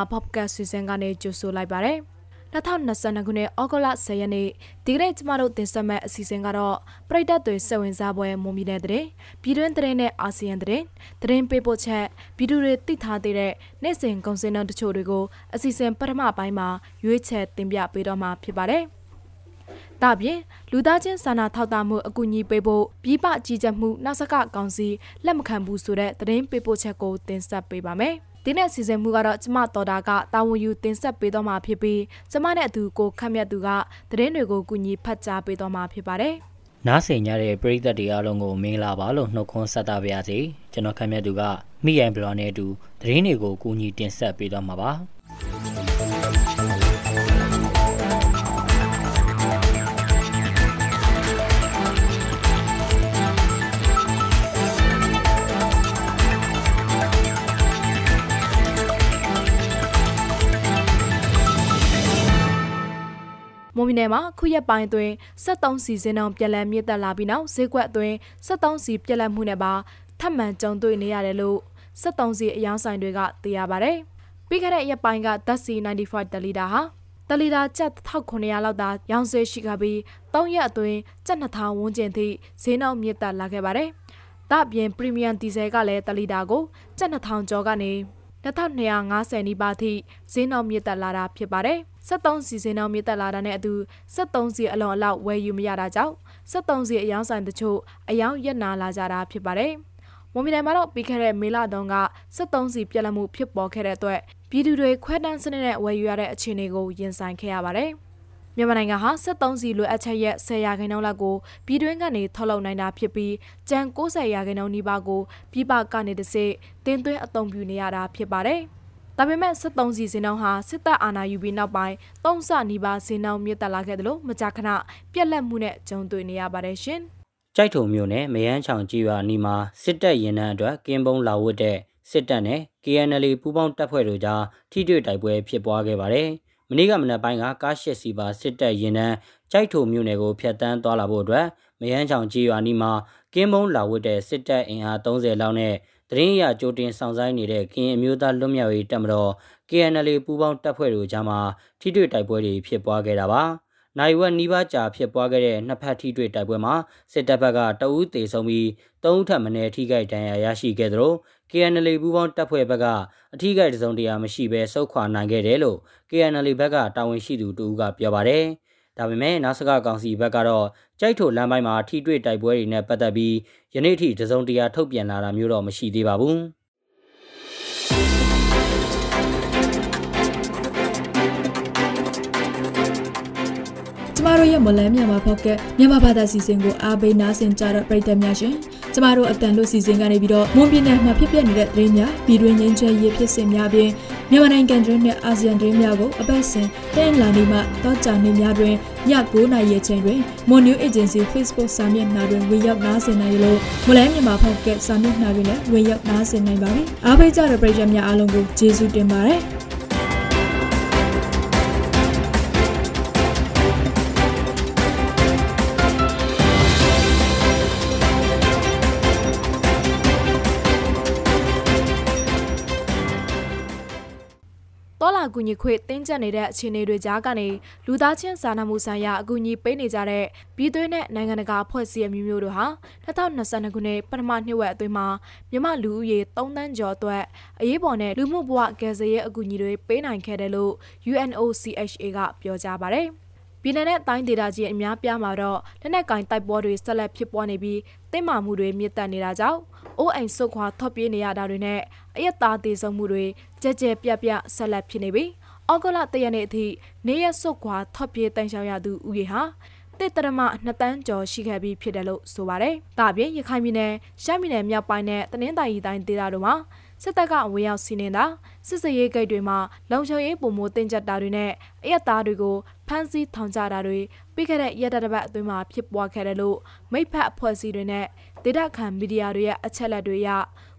လန်းမြန်မာ podcast စီစဉ်ကနေကြိုဆိုလိုက်ပါတယ်။2022ခုနှစ်ဩဂုတ်လ10ရက်နေ့ဒီကနေ့ကျမတို့တင်ဆက်မဲ့အစီအစဉ်ကတော့ပြိတက်တွေစက်ဝင်စားပွဲမွန်ပြည်နယ်တဲ့ပြည်တွင်းတဲ့နဲ့အာဆီယံတဲ့သတင်းပေးပို့ချက်ဗီဒီယိုတွေသိထားသေးတဲ့နေ့စဉ်ကုန်စည်နှုန်းတချို့တွေကိုအစီအစဉ်ပထမပိုင်းမှာရွေးချယ်တင်ပြပေးတော့မှာဖြစ်ပါတယ်။ဒါပြင်လူသားချင်းစာနာထောက်ထားမှုအကူအညီပေးဖို့ပြည်ပကြီးကြပ်မှုနောက်ဆက်ကကောင်စီလက်မခံဘူးဆိုတဲ့သတင်းပေးပို့ချက်ကိုတင်ဆက်ပေးပါမယ်။ ဒီနေ့စီစဉ်မှုကတော့ကျမတော်တာကတာဝန်ယူတင်ဆက်ပေးတော့မှာဖြစ်ပြီးကျမနဲ့အတူကိုခတ်မြတ်သူကသတင်းတွေကိုကူညီဖတ်ကြားပေးတော့မှာဖြစ်ပါတယ်။နားဆင်ကြတဲ့ပရိသတ်တွေအားလုံးကိုမင်္ဂလာပါလို့နှုတ်ခွန်းဆက်တာပါရစေ။ကျွန်တော်ခတ်မြတ်သူကမိရိုင်ဘလော်နဲ့အတူသတင်းတွေကိုကူညီတင်ဆက်ပေးတော့မှာပါ။ မွန်ပြည်နယ်မှာခုရက်ပိုင်းအတွင်း73စီစဉ်အောင်ပြည်လည်မြင့်တက်လာပြီးနောက်ဈေးကွက်အတွင်း73စီပြည်လည်မှုနဲ့ပါထပ်မံကြုံတွေ့နေရတယ်လို့73စီအယောင်းဆိုင်တွေကသိရပါဗျ။ပြီးခဲ့တဲ့ရက်ပိုင်းကဓာတ်စီ95တလီတာဟာတလီတာကျပ်1900လောက်သာရောင်းဈေးရှိခဲ့ပြီး3ရက်အတွင်းကျပ်2000ဝန်းကျင်ထိဈေးနှုန်းမြင့်တက်လာခဲ့ပါတယ်။ဒါ့အပြင်ပရီမီယံဒီဇယ်ကလည်းတလီတာကိုကျပ်2000ကျော်ကနေ2250နီးပါးထိဈေးနှုန်းမြင့်တက်လာတာဖြစ်ပါတယ်။ 73စီစဉ်အောင်မြင့်တက်လာတာနဲ့အတူ73စီအလွန်အလောက်ဝယ်ယူမရတာကြောင့်73စီအယောင်းဆိုင်တချို့အယောင်းရက်နာလာကြတာဖြစ်ပါတယ်။မွန်ပြည်နယ်မှာတော့ပြီးခဲ့တဲ့မေလတုန်းက73စီပြက်လက်မှုဖြစ်ပေါ်ခဲ့တဲ့အတွက်ပြည်သူတွေခွဲတန်းစနစ်နဲ့ဝယ်ယူရတဲ့အခြေအနေကိုရင်ဆိုင်ခဲ့ရပါတယ်။မြန်မာနိုင်ငံဟာ73စီလိုအပ်ချက်ရဲ့10ရာခိုင်နှုန်းလောက်ကိုပြည်တွင်းကနေထုတ်လုပ်နိုင်တာဖြစ်ပြီးကျန်90ရာခိုင်နှုန်းနီးပါးကိုပြည်ပကနေတစေတင်းသွင်းအသုံးပြုနေရတာဖြစ်ပါတယ်။ ဒါပေမဲ့73စီစင်နှောင်းဟာစစ်တပ်အာဏာယူပြီးနောက်ပိုင်းသုံးဆနီးပါးစင်နှောင်းမြင့်တက်လာခဲ့တယ်လို့မကြာခဏပြက်လက်မှုနဲ့ကြုံတွေ့နေရပါတယ်ရှင်။ကြိုက်ထုံမျိုးနဲ့မယန်းချောင်ကြီးရွာနီမှာစစ်တပ်ရင်နှန်းအတွက်ကင်းပုံးလာဝတ်တဲ့စစ်တပ်နဲ့ KNL ပူးပေါင်းတပ်ဖွဲ့တို့ကြားထိတွေ့တိုက်ပွဲဖြစ်ပွားခဲ့ပါတယ်။မနေ့ကမနက်ပိုင်းကကားရှစ်စီပါစစ်တပ်ရင်နှန်းကြိုက်ထုံမျိုးနယ်ကိုဖျက်ဆီးသွားလာဖို့အတွက်မယန်းချောင်ကြီးရွာနီမှာကင်းပုံးလာဝတ်တဲ့စစ်တပ်အင်အား30လောက်နဲ့ တရင်ရကြိုတင်ဆောင်ဆိုင်နေတဲ့ကရင်အမျိုးသားလွတ်မြောက်ရေးတပ်မတော် KNL ပူးပေါင်းတပ်ဖွဲ့တို့ကြားမှာထိတွေ့တိုက်ပွဲတွေဖြစ်ပွားခဲ့တာပါ။နိုင်ဝက်နီးပါးကြာဖြစ်ပွားခဲ့တဲ့နှစ်ဖက်ထိတွေ့တိုက်ပွဲမှာစစ်တပ်ဘက်ကတအူးသေဆုံးပြီးသုံးထပ်မံထိခိုက်ဒဏ်ရာရရှိခဲ့သလို KNL ပူးပေါင်းတပ်ဖွဲ့ဘက်ကအထိခိုက်တစုံတရာမရှိဘဲဆုတ်ခွာနိုင်ခဲ့တယ်လို့ KNL ဘက်ကတာဝန်ရှိသူတူကပြောပါတယ်။ ဒါပေမဲ့နာဆကကောင်စီဘက်ကတော့ကြိုက်ထိုလမ်းပိုင်းမှာထိတွေ့တိုက်ပွဲတွေနဲ့ပတ်သက်ပြီးယနေ့ထိတစုံတရာထုတ်ပြန်လာတာမျိုးတော့မရှိသေးပါဘူး။ကျမတို့ရဲ့မလန်းမြန်မာဖောက်ကမြန်မာဘာသာစီစဉ်ကိုအားပေးနားဆင်ကြတဲ့ပရိသတ်များရှင် ကျမတို့အတန်လို့စီစဉ်ကနေပြီးတော့မွန်ပြည်နယ်မှာဖြစ်ပျက်နေတဲ့သတင်းများပြည်တွင်းငင်းချဲရေးဖြစ်စဉ်များပြင်မြန်မာနိုင်ငံတွင်းနဲ့အာဆီယံတွင်းများကိုအပတ်စဉ်တင်လာနေမှတောကြနေများတွင်ည9:00နာရီအချိန်တွင် Mon New Agency Facebook စာမျက်နှာတွင်ဝင်ရောက်နားဆင်နိုင်လို့မလဲမြန်မာဖောက်ကစာမျက်နှာတွင်လည်းဝင်ရောက်နားဆင်နိုင်ပါပြီအားပေးကြတဲ့ပရိသတ်များအားလုံးကိုကျေးဇူးတင်ပါတယ် အကူအညီခွေတင်းကျပ်နေတဲ့အခြေအနေတွေကြားကနေလူသားချင်းစာနာမှုဆိုင်ရာအကူအညီပေးနေကြတဲ့ပြည်သွင်းတဲ့နိုင်ငံတကာအဖွဲ့အစည်းအမျိုးမျိုးတို့ဟာ2022ခုနှစ်ပထမနှစ်ဝက်အတွင်းမှာမြန်မာလူဦးရေ3သန်းကျော်အတွက်အရေးပေါ်နဲ့လူမှုဘဝကယ်ဆယ်ရေးအကူအညီတွေပေးနိုင်ခဲ့တယ်လို့ UNOCHA ကပြောကြားပါတယ်။ ပြည်내နဲ့တိုင်းဒေသကြီးအများပြားမှာတော့လက်နက်ကင်တိုက်ပွဲတွေဆက်လက်ဖြစ်ပွားနေပြီးတင်းမာမှုတွေမြင့်တက်နေတာကြောင့်အိုးအိမ်ဆုတ်ခွာထွက်ပြေးနေရတာတွေနဲ့အယက်သားသေးဆုံးမှုတွေကြဲကြဲပြက်ပြက်ဆက်လက်ဖြစ်နေပြီးဩဂုတ်လတရက်နေ့အထိနေရက်ဆုတ်ခွာထွက်ပြေးတန်ရှောင်ရသူဦးရေဟာတစ်တရမ2တန်းကျော်ရှိခဲ့ပြီးဖြစ်တယ်လို့ဆိုပါတယ်။ဒါပြင်ရခိုင်ပြည်နယ်ရှမ်းပြည်နယ်မြောက်ပိုင်းနဲ့တနင်္သာရီတိုင်းဒေသတို့မှာ စစ်တပ်ကဝင်ရောက်စီးနင်းတာစစ်စရေးဂိတ်တွေမှာလုံခြုံရေးပုံမိုးတင်ကြပ်တာတွေနဲ့အရက်သားတွေကိုဖမ်းဆီးထောင်ချတာတွေပြီးခဲ့တဲ့ရက်တပတ်အတွင်းမှာဖြစ်ပွားခဲ့တယ်လို့မိဖက်အဖွဲ့အစည်းတွေနဲ့ဒေတာခံမီဒီယာတွေရဲ့အချက်လက်တွေအရ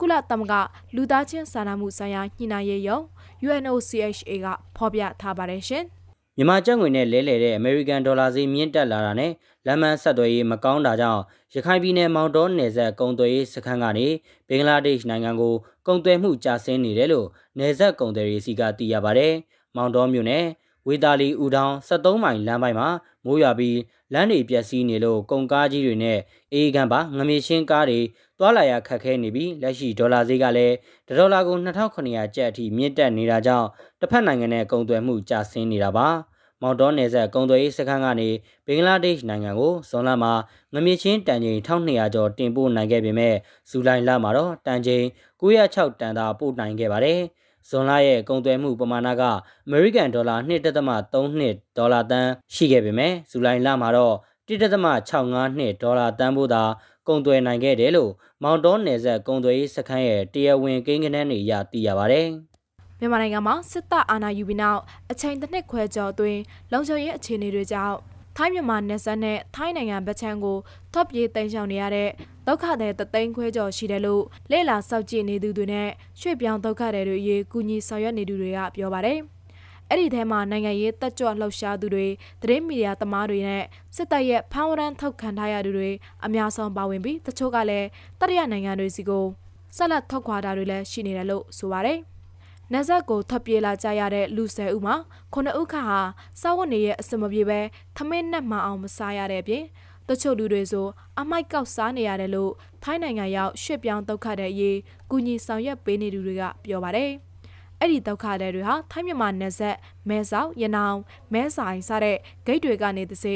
ကုလသမဂ္ဂလူသားချင်းစာနာမှုဆိုင်ရာညှိနှိုင်းရေးယုံ UNOCHA ကဖော်ပြထားပါတယ်ရှင်။ မြန်မာကျပ်ငွေနဲ့လဲလှယ်တဲ့အမေရိကန်ဒေါ်လာဈေးမြင့်တက်လာတာနဲ့လမ်းမဆက်သွယ်ရေးမကောင်းတာကြောင့်ရခိုင်ပြည်နယ်မောင်တောနယ်စပ်ကုန်သွယ်ရေးစခန်းကနေဘင်္ဂလားဒေ့ရှ်နိုင်ငံကိုကုန်သွယ်မှုကျဆင်းနေတယ်လို့နယ်စပ်ကုန်သွယ်ရေးစီကသိရပါဗျ။မောင်တောမြို့နယ်ဝေတာလီဦးတောင်73မိုင်လမ်းပိုင်းမှာမိုးရွာပြီးလမ်းတွေပျက်စီးနေလို့ကုန်ကားကြီးတွေနဲ့အေးကန်းပါငမေရှင်းကားတွေ တွာလာရခက်ခဲနေပြီးလက်ရှိဒေါ်လာဈေးကလည်းဒေါ်လာကို2900ကျပ်အထိမြင့်တက်နေတာကြောင့်တစ်ဖက်နိုင်ငံနဲ့ကုန်သွယ်မှုကျဆင်းနေတာပါမောင်တောနယ်စပ်ကုန်သွယ်ရေးစခန်းကနေဘင်္ဂလားဒေ့ရှ်နိုင်ငံကိုဇွန်လမှာငမြချင်းတန်ချိန်1200ကျော်တင်ပို့နိုင်ခဲ့ပေမဲ့ဇူလိုင်လမှာတော့တန်ချိန်906တန်သာပို့နိုင်ခဲ့ပါတယ်။ဇွန်လရဲ့ကုန်သွယ်မှုပမာဏကအမေရိကန်ဒေါ်လာ1.32ဒေါ်လာတန်းရှိခဲ့ပေမဲ့ဇူလိုင်လမှာတော့1.65နှစ်ဒေါ်လာတန်းဖို့သာကုန်သွယ်နိုင်ခဲ့တယ်လို့ မောင်တောနယ်စပ်ကုန်သွယ်ရေးစခန်းရဲ့တရားဝင်ကိန်းဂဏန်းတွေအရသိရပါဗျ။မြန်မာနိုင်ငံမှာစစ်တပ်အာဏာယူပြီးနောက်အချိန်တစ်နှစ်ခွဲကျော်အတွင်းလုံခြုံရေးအခြေအနေတွေကြောင့်ထိုင်းမြန်မာနယ်စပ်နဲ့ထိုင်းနိုင်ငံဗချမ်းကိုထော့ပြေးတင်ဆောင်နေရတဲ့ဒုက္ခသည်တသိန်းခွဲကျော်ရှိတယ်လို့လေ့လာစောင့်ကြည့်နေသူတွေနဲ့ရွှေ့ပြောင်းဒုက္ခသည်တွေအရေးကူညီဆောင်ရွက်နေသူတွေကပြောပါတယ်။ အဲ့ဒီထဲမှာနိုင်ငံရေးတက်ကြွလှုပ်ရှားသူတွေသတင်းမီဒီယာသမားတွေနဲ့စစ်တပ်ရဲ့ဖမ်းဝရမ်းထုတ်ခံထားရသူတွေအများဆုံးပါဝင်ပြီးတချို့ကလည်းတရရနိုင်ငံတွေစီကိုဆက်လက်ထုတ်ခွာတာတွေလည်းရှိနေတယ်လို့ဆိုပါတယ်။နက်ဇက်ကိုထွက်ပြေးလာကြရတဲ့လူ၁၀ဦးမှာခုနှစ်ဦးခန့်ဟာစာဝတ်နေရဲ့အစမပြေပဲထမင်းနဲ့မအောင်မစားရတဲ့အပြင်တချို့လူတွေဆိုအမိုက်ကောက်စားနေရတယ်လို့ထိုင်းနိုင်ငံရောက်ရွှေ့ပြောင်းဒုက္ခတဲ့အရေးကူညီဆောင်ရွက်ပေးနေသူတွေကပြောပါတယ်။ အဲ့ဒီဒုက္ခတဲ့တွေဟာထိုင်းမြန်မာနယ်စပ်မဲဆောက်ရနောင်မဲဆိုင်စတဲ့ဂိတ်တွေကနေတစ်စိ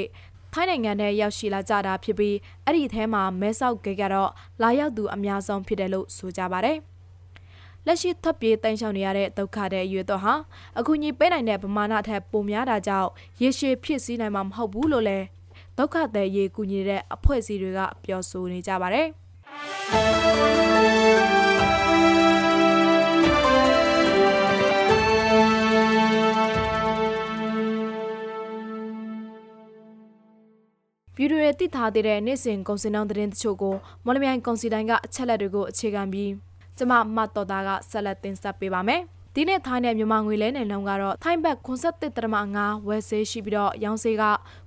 ထိုင်းနိုင်ငံထဲရောက်ရှိလာကြတာဖြစ်ပြီးအဲ့ဒီအဲမှာမဲဆောက်ဂိတ်ကတော့လာရောက်သူအများဆုံးဖြစ်တယ်လို့ဆိုကြပါတယ်။လက်ရှိထပ်ပြေးတိုင်ဆောင်နေရတဲ့ဒုက္ခတဲ့အရွယ်တော့ဟာအခုညပေးနိုင်တဲ့ပမာဏထက်ပိုများတာကြောင့်ရေရှည်ဖြစ်စည်းနိုင်မှာမဟုတ်ဘူးလို့လည်းဒုက္ခတဲ့ရေကူညီတဲ့အဖွဲ့အစည်းတွေကပြောဆိုနေကြပါတယ် ပြည်သူတွေတည်ထားတဲ့နေ့စဉ်ကုန်စည်နှုန်းသတင်းတချို့ကိုမော်လမြိုင်ကုန်စည်တိုင်းကအချက်လက်တွေကိုအခြေခံပြီးကျမမတ်တော်သားကဆက်လက်တင်ဆက်ပေးပါမယ်။ဒီနေ့ထိုင်းနဲ့မြန်မာငွေလဲနယ်လုံးကတော့ထိုင်းဘတ်83.5ဝယ်ဈေးရှိပြီးတော့ရောင်းဈေးက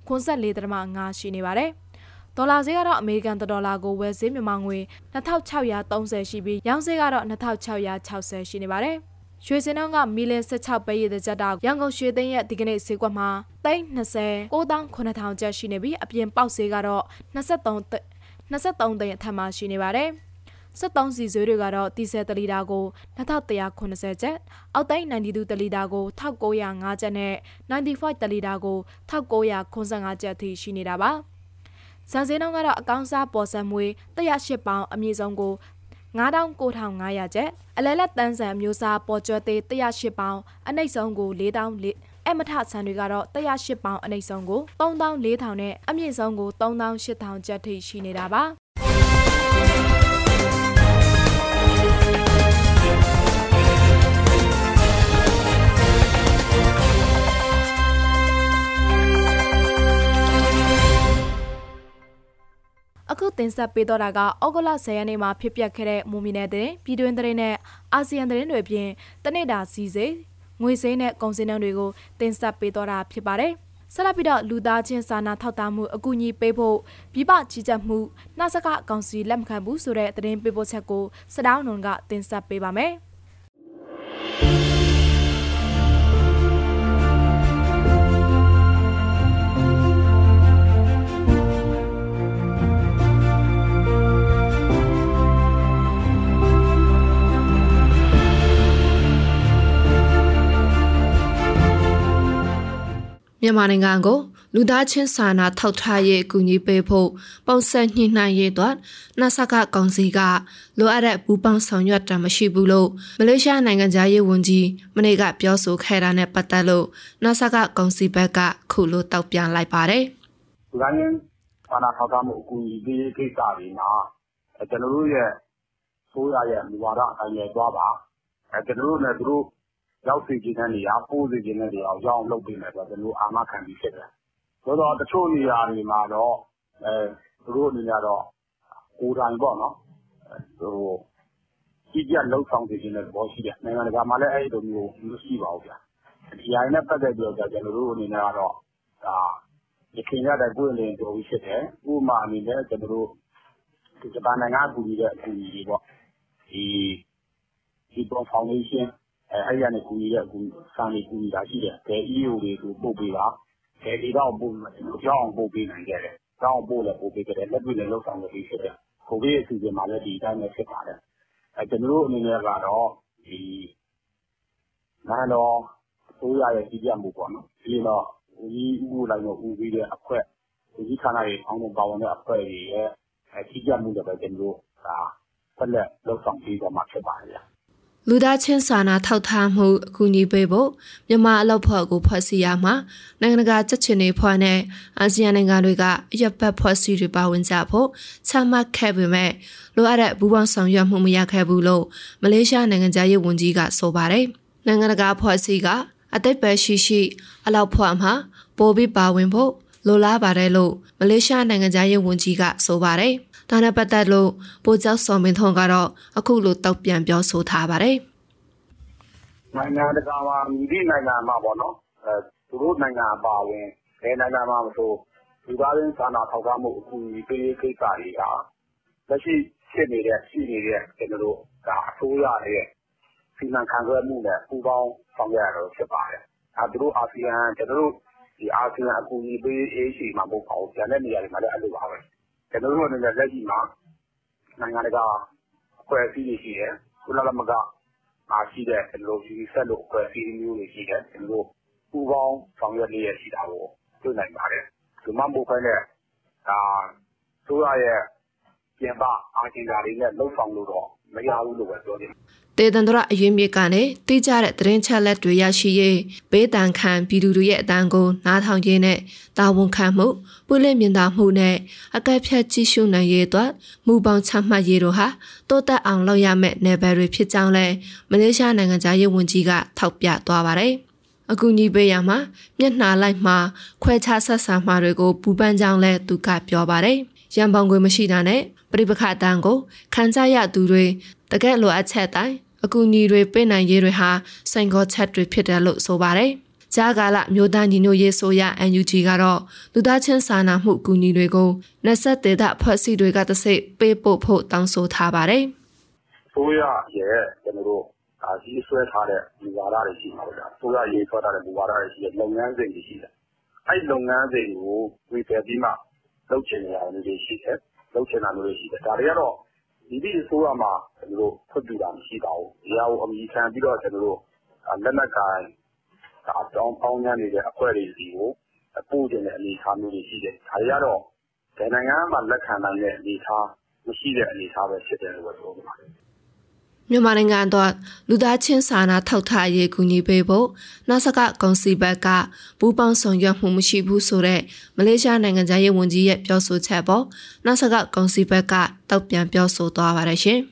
84.5ရှိနေပါတယ်။ဒေါ်လာဈေးကတော့အမေရိကန်ဒေါ်လာကိုဝယ်ဈေးမြန်မာငွေ2630ရှိပြီးရောင်းဈေးကတော့2660ရှိနေပါတယ်။ ရွှေစင်းနှုန်းကမီလ16ပဲရတဲ့ကြက်တာရန်ကုန်ရွှေသိန်းရဲ့ဒီကနေ့ဈေးကွက်မှာ320 9,9000ကျပ်ရှိနေပြီးအပြင်ပေါက်ဈေးကတော့23 23သိန်းအထက်မှာရှိနေပါတယ်။73စီဆွေးတွေကတော့တီဆယ်တလီတာကို2180ကျပ်အောက်တိုင်း92တလီတာကို1905ကျပ်နဲ့95တလီတာကို1985ကျပ်အထိရှိနေတာပါဇန်စင်းတော့ကတော့အကောင့်စားပေါ်ဆက်မွေး108ပေါင်အမြင့်ဆုံးကို 99,500ကျပ်အလဲလက်တန်းဆန်မျိုးစားပေါ်ကျော်သေး108ပေါင်အနှိမ့်ဆုံးကို4,000အမထဆန်တွေကတော့108ပေါင်အနှိမ့်ဆုံးကို3400နဲ့အမြင့်ဆုံးကို3800ကျပ်ထိရှိနေတာပါ အခုတင်ဆက်ပေးတော့တာကဩဂုတ်လ10ရက်နေ့မှာဖြစ်ပျက်ခဲ့တဲ့မူမီနယ်တဲ့ပြည်တွင်းသတင်းနဲ့အာဆီယံသတင်းတွေအပြင်တနေ့တာစီစေးငွေစင်းနဲ့ကုန်စည်နှုန်းတွေကိုတင်ဆက်ပေးတော့တာဖြစ်ပါတယ်။ဆက်လက်ပြီးတော့လူသားချင်းစာနာထောက်ထားမှုအကူအညီပေးဖို့ပြည်ပကြီးကြပ်မှုနှဆကအကောင်စီလက်မခံဘူးဆိုတဲ့သတင်းပေးပို့ချက်ကိုစတောင်းနွန်ကတင်ဆက်ပေးပါမယ်။ မြန်မာနိုင်ငံကိုလူသားချင်းစာနာထောက်ထားရေးအကူအညီပေးဖို့ပုံစံညှိနှိုင်းရေးအတွက်နှဆကကောင်စီကလိုအပ်တဲ့ပူးပေါင်းဆောင်ရွက်တာမရှိဘူးလို့မလေးရှားနိုင်ငံသားရေးဝန်ကြီးမနေ့ကပြောဆိုခဲ့တာနဲ့ပတ်သက်လို့နှဆကကောင်စီဘက်ကခုလိုတောက်ပြန်လိုက်ပါတယ်။လူသားချင်းစာနာထောက်ထားမှုအကူအညီပေးရေးကိစ္စတွေမှာကျွန်တော်တို့ရဲ့ဆိုးရရဲ့မူဝါဒအတိုင်းပဲသွားပါ။အဲကျွန်တော်တို့နဲ့သူတို့ ရောက်စေချင်တဲ့နေရာ၊ပို့စေချင်တဲ့နေရာကို ရောက်အောင်လုပ်ပေးမယ်ဆိုတာ ကျနော်တို့ အာမခံပြီးဖြစ်တယ်။သို့သော် တချို့နေရာတွေမှာတော့ သူတို့အနေနဲ့ကတော့ ကိုယ်တိုင်ပေါ့နော် ကြီးကြပ်လုပ်ဆောင်စေချင်တဲ့ သဘောရှိတယ်။နိုင်ငံတကာမှာလည်း အဲဒီလိုမျိုး မရှိပါဘူးဗျ ဒီအရင်နဲ့ ပတ်သက်ပြီးတော့ ကျွန်တော်တို့အနေနဲ့ကတော့ဒါရခိုင်ရတဲ့ကိုယ်လင်းတော်ပြီးဖြစ်တယ် ဥပမာအနေနဲ့ ကျွန်တော်တို့ဒီဂျပန်နိုင်ငံအကူအညီတဲ့ အကူအညီတွေပေါ့ဒီဒီပေါ်ဖောင်ဒေးရှင်း အဲအဲ့ရနဲ့ကူညီတဲ့အကူစာနေကူညီတာရှိတယ် ဘယ် EO တွေကို ပို့ပေးပါ ဘယ်ဒီတော့ပို့မှကျွန်တော်ကြောင်းပို့ပေးနိုင်ကြတယ်ကြောင်းပို့လည်း ပို့ပေးကြတယ် လက်တွေ့လည်းလောက်ဆောင်လို့ပြီးဖြစ်တယ် ကိုဗစ်အစီအစဉ်မှာလည်း ဒီအတိုင်းပဲ ဖြစ်ပါတယ်အဲကျွန်တော်တို့အနေနဲ့ကတော့ဒီနိုင်ငံတော်အစိုးရရဲ့ ကြီးကြပ်မှုပေါ့နော် ပြီးတော့ဦးကြီးဦးလိုက်တော့ဦးပြီးတဲ့အဖွဲ့ဦးကြီးဌာနတွေအောင်းတော့ပါဝင်တဲ့အဖွဲ့တွေရဲ့ ကြီးကြပ်မှုတွေပဲ ကျွန်တော်တို့ဒါဆက်လက်လှုပ်ဆောင်ပြီးတော့မှဖြစ်ပါတယ် လူသားချင်းစာနာထောက်ထားမှုအကူအညီပေးဖို့မြန်မာအလုပ်ဖွဲ့ကိုဖွဲ့စည်းရမှာနိုင်ငံတကာကြက်ချင်တွေဖွဲ့နဲ့အာဆီယံနိုင်ငံတွေကအရက်ဘတ်ဖွဲ့စည်းတွေပါဝင်ကြဖို့ချမှတ်ခဲ့ပေမဲ့လိုအပ်တဲ့ဘူပေါင်းဆောင်ရွက်မှုမရခဲ့ဘူးလို့မလေးရှားနိုင်ငံသားရေးဝန်ကြီးကဆိုပါတယ်နိုင်ငံတကာဖွဲ့စည်းကအသိပယ်ရှိရှိ အလောက်ဖွဲ့မှာပိုပြီးပါဝင်ဖို့လိုလားပါတယ်လို့မလေးရှားနိုင်ငံသားရေးဝန်ကြီးကဆိုပါတယ်။ ဒါနဲ့ပတ်သက်လို့ဗိုလ်ချုပ်စောမင်းထွန်းကတော့အခုလိုတောက်ပြန်ပြောဆိုထားပါတယ်။နိုင်ငံတကာမှာမြည်သည့်နိုင်ငံမှာပေါ့နော်အဲသူတို့နိုင်ငံအပါဝင်ဘယ်နိုင်ငံမှာမဆိုလူသားချင်းစာနာထောက်ထားမှုအကူအညီပေးရေးကိစ္စတွေကလက်ရှိဖြစ်နေတဲ့ရှိနေတဲ့ကျွန်တော်တို့ဒါအစိုးရရဲ့စီမံခန့်ခွဲမှုနဲ့ပူးပေါင်းဆောင်ရွက်ရတော့ဖြစ်ပါတယ်။အဲသူတို့အာဆီယံကျွန်တော်တို့ဒီအာဆီယံအကူအညီပေးရေးရှိမှာမဟုတ်ပါဘူး။ကျန်တဲ့နေရာတွေမှာလည်းအဲ့လိုပါပဲ။ ကျနော်တို့အနေနဲ့ လက်ရှိမှာ နိုင်ငံတကာအဖွဲ့အစည်းတွေရှိတယ်။ကုလသမဂ္ဂမှာရှိတဲ့ UNICEF လို အဖွဲ့အစည်းမျိုးတွေရှိတယ်။ကျနော်တို့ ပူးပေါင်းဆောင်ရွက်လျက်ရှိတာကို တွေ့နိုင်ပါတယ်။ဒီမှ မဟုတ်ဘဲနဲ့ အစိုးရရဲ့ပြင်ပအာဂျင်ဒါတွေနဲ့ လုပ်ဆောင်လို့တော့ မရဘူးလို့ပဲပြောချင်တယ်တေတန္တရအရေးမြစ်ကနေတိကျတဲ့သတင်းချက်လက်တွေရရှိရေးဘေးတန်ခံပြည်သူတွေရဲ့အတန်းကိုနားထောင်ရင်းနဲ့တာဝန်ခံမှုပွင့်လင်းမြင်သာမှုနဲ့အကက်ဖြတ်ကြည့်ရှုနိုင်ရေးအတွက်မူပေါင်းချမှတ်ရေးတို့ဟာတိုးတက်အောင်လုပ်ရမယ့်နယ်ပယ်တွေဖြစ်ကြောင်းလဲမလေးရှားနိုင်ငံသားရေးဝန်ကြီးကထောက်ပြသွားပါတယ်။အကူအညီပေးရမှာမျက်နှာလိုက်မှာခွဲခြားဆက်ဆံမှာတွေကိုပူပန်းကြောင်းလဲသူကပြောပါတယ်။ရန်ပေါင်ခွေမရှိတာနဲ့ ပြိပခတန်းကိုခံကြရသူတွေတကယ်လိုအပ်ချက်တိုင်းအကူအညီတွေပေးနိုင်ရေးတွေဟာစိန်ခေါ်ချက်တွေဖြစ်တယ်လို့ဆိုပါတယ်။ကြာကာလမြို့သားညီညွတ်ရေးဆိုရ NUG ကတော့လူသားချင်းစာနာမှုအကူအညီတွေကိုနှစ်ဆက်ဒေသဖွဲ့စည်းတွေကတစိပေးပို့ဖို့တောင်းဆိုထားပါတယ်။ဆိုရရဲ့ကျွန်တော်တို့ဒါကြီးဆွဲထားတဲ့မူဝါဒတွေရှိမှာပေါ့ဗျာ။ဆိုရရေးဆွဲထားတဲ့မူဝါဒတွေရှိတဲ့လုပ်ငန်းစဉ်တွေရှိတယ်။အဲ့လုပ်ငန်းစဉ်ကိုဝေဖယ်ပြီးမှလုပ်ချင်နေရတယ်တွေရှိတယ်။ လုပ်ချင်တာမျိုးတွေရှိတယ်။ဒါတွေကတော့ မည်သည့်အစိုးရမှ ခွင့်ပြုတာ မရှိပါဘူး။ဒီဟာကို အမည်ခံပြီးတော့ လက်နက်ကိုင်သောင်းကျန်းနေတဲ့ အဖွဲ့တွေဆီကို ပို့ချင်တဲ့ အနေအထားမျိုးတွေ ရှိတယ်။ဒါတွေကတော့ ဘယ်နိုင်ငံကမှ လက်ခံနိုင်တဲ့ အနေအထား မရှိတဲ့ အနေအထားပဲ ဖြစ်တယ်လို့ပဲပြောချင်ပါတယ် မြန်မာနိုင်ငံအတွက်လူသားချင်းစာနာထောက်ထားရေးကူညီပေးဖို့နောက်ဆက်ကကောင်စီဘက်ကပူးပေါင်းဆောင်ရွက်မှုမရှိဘူးဆိုတဲ့မလေးရှားနိုင်ငံသားရေးဝန်ကြီးရဲ့ပြောဆိုချက်ပေါ်နောက်ဆက်ကကောင်စီဘက်ကတောက်ပြန်ပြောဆိုသွားပါတယ်ရှင်။